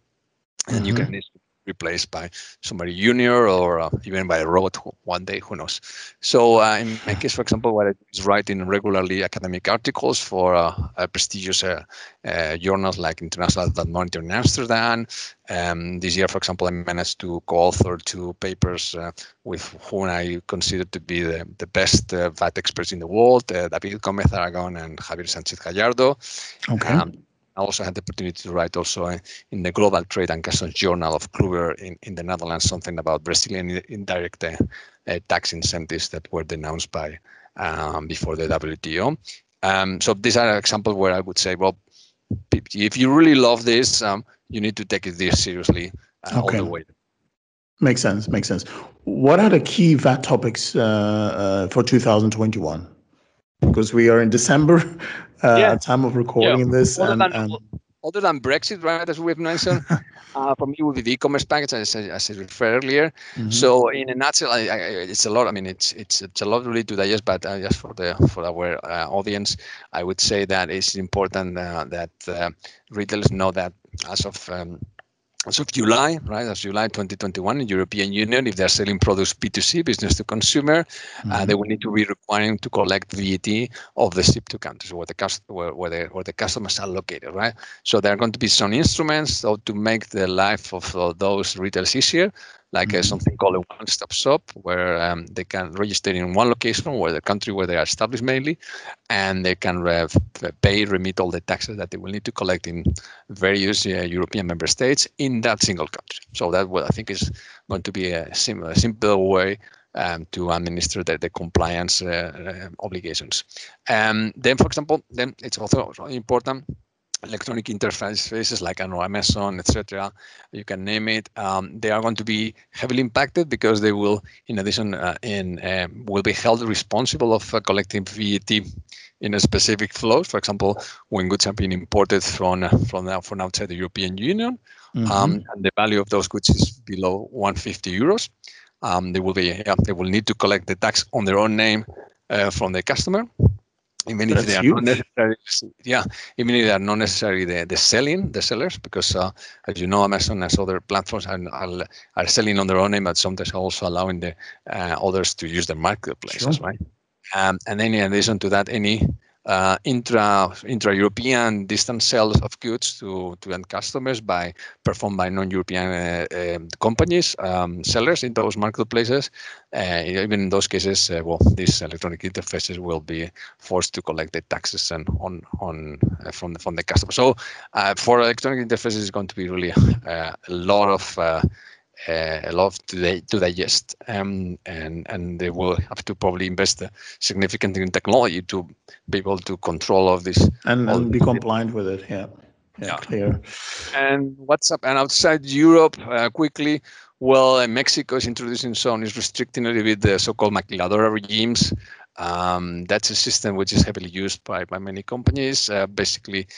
and mm-hmm. you can replaced by somebody junior or uh, even by a robot one day, who knows. So uh, in my case, for example, what I do is writing regularly academic articles for uh, prestigious uh, uh, journals like International VAT Monitor in Amsterdam. Um, this year, for example, I managed to co-author two papers uh, with whom I consider to be the, the best VAT experts in the world, David Gomez Aragon and Javier Sanchez Gallardo. Okay. Um, I also had the opportunity to write also in the Global Trade and Customs Journal of Kluwer in, in the Netherlands something about Brazilian indirect uh, uh, tax incentives that were denounced by um, before the WTO. Um, so these are examples where I would say, well, if you really love this, um, you need to take it this seriously uh, okay. all the way. Makes sense. Makes sense. What are the key VAT topics uh, uh, for 2021? Because we are in December, uh, yeah. time of recording yeah. this. Other, and, than, and... other than Brexit, right, as we've mentioned, uh, for me with the e-commerce package, as, as I referred earlier. Mm-hmm. So in a nutshell, I, I, it's a lot. I mean, it's it's it's a lot really to digest, but uh, just for the for our uh, audience, I would say that it's important uh, that uh, retailers know that as of um, as of July, right, as July 2021 in European Union, if they're selling products B2C, business to consumer, mm-hmm. uh, they will need to be requiring to collect VAT of the ship to countries where the, cust- where, where, the, where the customers are located, right? So there are going to be some instruments so to make the life of uh, those retailers easier like uh, something called a one-stop shop where um, they can register in one location where the country where they are established mainly and they can uh, pay remit all the taxes that they will need to collect in various uh, european member states in that single country so that what i think is going to be a, sim- a simple way um, to administer the, the compliance uh, uh, obligations. Um, then, for example, then it's also important electronic interfaces like I know Amazon, etc. You can name it. Um, they are going to be heavily impacted because they will, in addition, uh, in uh, will be held responsible of uh, collecting VAT in a specific flows. For example, when goods have been imported from uh, from from outside the European Union, mm-hmm. um, and the value of those goods is below 150 euros, um, they will be yeah, they will need to collect the tax on their own name uh, from the customer even if they are huge. not necessarily yeah even if they are not necessarily the, the selling the sellers because uh, as you know amazon as other platforms are, are, are, selling on their own name but sometimes also allowing the uh, others to use their marketplaces sure. right um, and then in addition to that any uh, intra intra European distance sales of goods to, to end customers by performed by non-European uh, uh, companies um, sellers in those marketplaces. Uh, even in those cases, uh, well, these electronic interfaces will be forced to collect the taxes and on on uh, from the, from the customer. So for electronic interfaces, it's going to be really a lot of uh, a lot to, to digest, um, and and they will have to probably invest significantly in technology to be able to control all of this and, and be compliant with it. Yeah. Yeah, yeah, clear. And what's up? And outside Europe, uh, quickly, well, uh, Mexico is introducing some, is restricting a little bit the so-called maquiladora regimes. Um, that's a system which is heavily used by, by many companies. Uh, basically,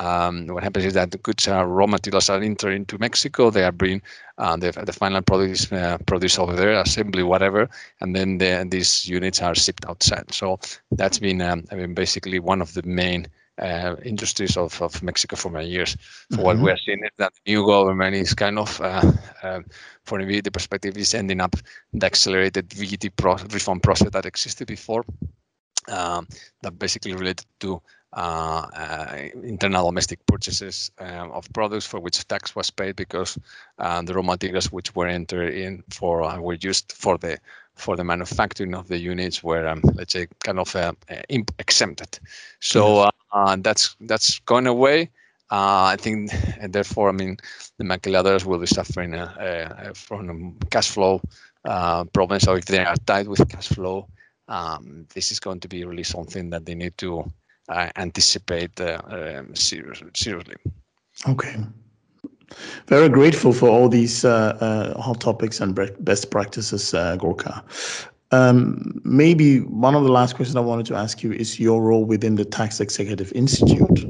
um, what happens is that the goods are raw materials are entered into Mexico. They are being uh, the, the final product is uh, produced over there, assembly, whatever, and then the, these units are shipped outside. So that's been, um, I mean, basically one of the main uh, industries of, of Mexico for many years. So mm-hmm. what we are seeing is that the new government is kind of, uh, uh, from a VAT perspective, is ending up the accelerated VAT pro- reform process that existed before. Um, that basically related to internal domestic purchases um, of products for which tax was paid because uh, the raw materials which were entered in for were used for the for the manufacturing of the units were um, let's say kind of exempted. So that's that's gone away. Uh, I think, and therefore, I mean, the maquiladoras will be suffering uh, uh, from cash flow problems. So if they are tied with cash flow, um, this is going to be really something that they need to uh, anticipate uh, um, seriously. Okay. Very grateful for all these uh, hot topics and best practices, Gorka. Um, maybe one of the last questions I wanted to ask you is your role within the Tax Executive Institute.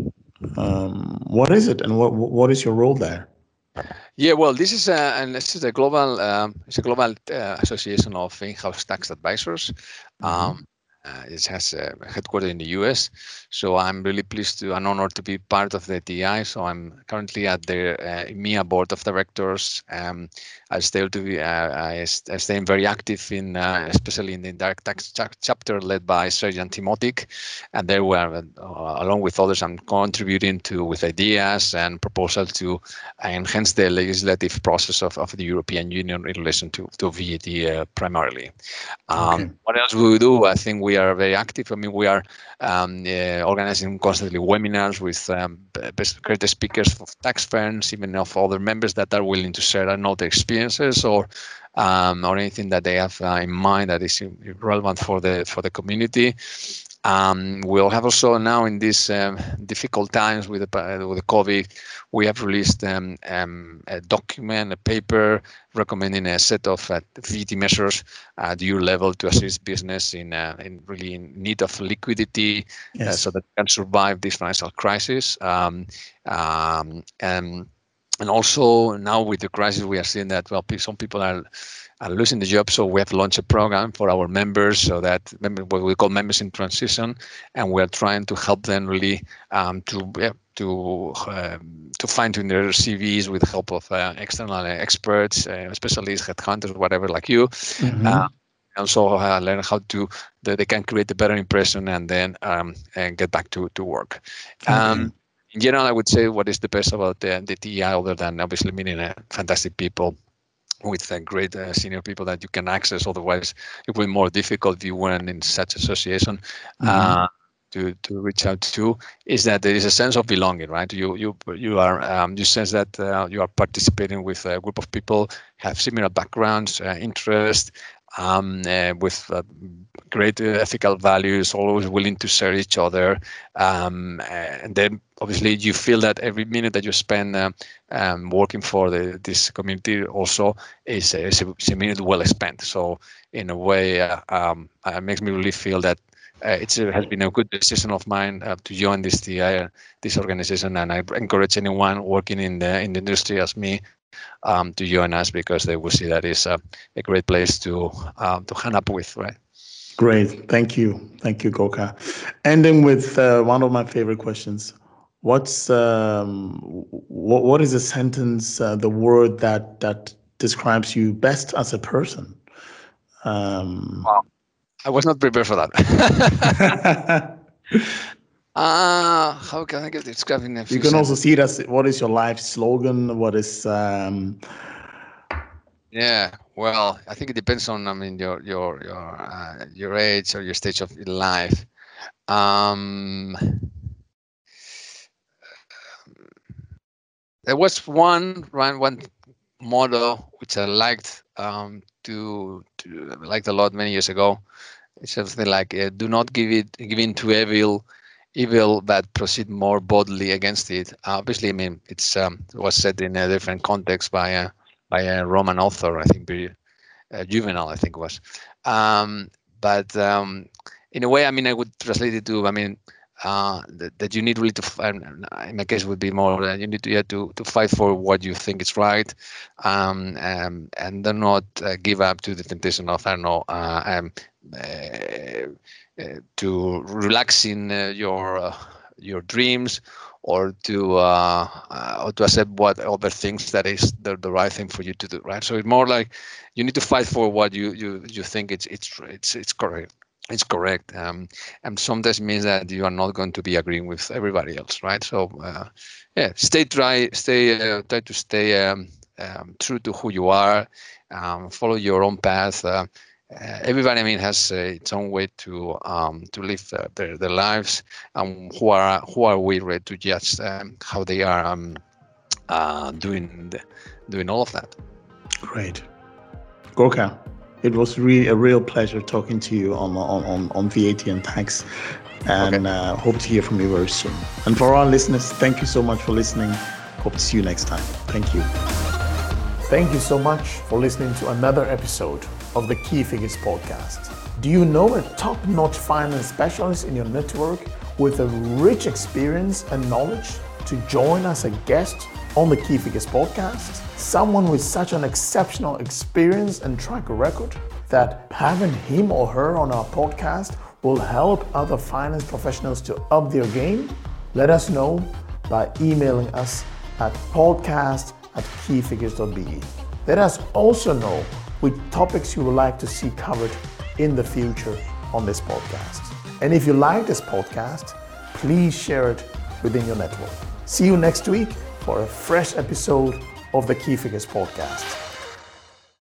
Um, what is it, and what what is your role there? Yeah, well, this is a and this is a global um, it's a global uh, association of in-house tax advisors. Mm-hmm. Um, uh, it has a headquarters in the US. So I'm really pleased to and honored to be part of the TEI. So I'm currently at the uh, EMEA board of directors. Um, I stay to be, uh, I, I stay very active in, uh, especially in the direct tax ch- chapter led by Sergeant Timotic. And there we are, uh, along with others, I'm contributing to with ideas and proposals to enhance the legislative process of, of the European Union in relation to, to VAT uh, primarily. Um, okay. What else will we do? I think we are very active. I mean, we are um, uh, organizing constantly webinars with um, great speakers of tax firms, even of other members that are willing to share their experiences or um, or anything that they have uh, in mind that is relevant for the for the community. Um, we'll have also now in these um, difficult times with the, uh, with the COVID, we have released um, um, a document, a paper recommending a set of uh, VAT measures at your level to assist business in, uh, in really in need of liquidity uh, yes. so that can survive this financial crisis. Um, um, and and also now with the crisis, we are seeing that well, some people are are losing the job. So we have launched a program for our members, so that what we call members in transition, and we are trying to help them really um, to yeah, to um, to fine tune their CVs with the help of uh, external experts, uh, specialists, headhunters, whatever like you. Mm-hmm. Uh, also uh, learn how to that they can create a better impression and then um, and get back to to work. Um, in general, I would say what is the best about the, the TEI other than obviously meeting uh, fantastic people with uh, great uh, senior people that you can access. Otherwise, it will be more difficult if you weren't in such association. Mm-hmm. Uh, to, to reach out to is that there is a sense of belonging, right? You you you are um, you sense that uh, you are participating with a group of people have similar backgrounds, uh, interests, um, uh, with uh, great ethical values, always willing to share each other. Um, and then obviously you feel that every minute that you spend uh, um, working for the, this community also is, is, a, is, a, minute well spent. So in a way, uh, um, it makes me really feel that uh, it has been a good decision of mine uh, to join this TEI, this organization, and I encourage anyone working in the in the industry as me um, to join us because they will see that it's a, a great place to um, to hang up with, right? Great. Thank you. Thank you, Gorka. Ending with uh, one of my favorite questions. What's um, what, what is a sentence, uh, the word that that describes you best as a person? Um, wow. I was not prepared for that. uh, how can I get described in You can sentences? also see it as what is your life slogan? What is um, yeah, well, I think it depends on I mean your your your uh, your age or your stage of life. Um, there was one right one model which I liked um, to to liked a lot many years ago. It's something like uh, do not give it give in to evil, evil but proceed more boldly against it. Uh, obviously, I mean it's um, it was said in a different context by a by a Roman author, I think uh, Juvenal, I think was. Um, but um, in a way, I mean, I would translate it to, I mean, uh, that, that, you need really to, in my case, would be more that you need to, yeah, to to fight for what you think is right, um, um, and then not uh, give up to the temptation of I don't know, uh, um, uh, to relaxing your your dreams or to or to accept what other things that is the, the right thing for you to do right? So it's more like you need to fight for what you you you think it's it's it's it's correct it's correct um, and sometimes means that you are not going to be agreeing with everybody else right so uh, yeah stay try stay uh, try to stay um, um, true to who you are um, follow your own path uh, uh, everybody, I mean, has uh, its own way to um, to live uh, their, their lives, and who are who are we ready to judge um, how they are um, doing doing all of that? Great, go Gorka. It was really a real pleasure talking to you on on on, on VAT and tax, and okay. Uh, hope to hear from you very soon. And for our listeners, thank you so much for listening. Hope to see you next time. Thank you. Thank you so much for listening to another episode of the Key Figures podcast. Do you know a top notch finance specialist in your network with a rich experience and knowledge to join as a guest on the Key Figures podcast? Someone with such an exceptional experience and track record that having him or her on our podcast will help other finance professionals to up their game? Let us know by emailing us at podcast at keyfigures.be. Let us also know which topics you would like to see covered in the future on this podcast. And if you like this podcast, please share it within your network. See you next week for a fresh episode of the Key Figures Podcast.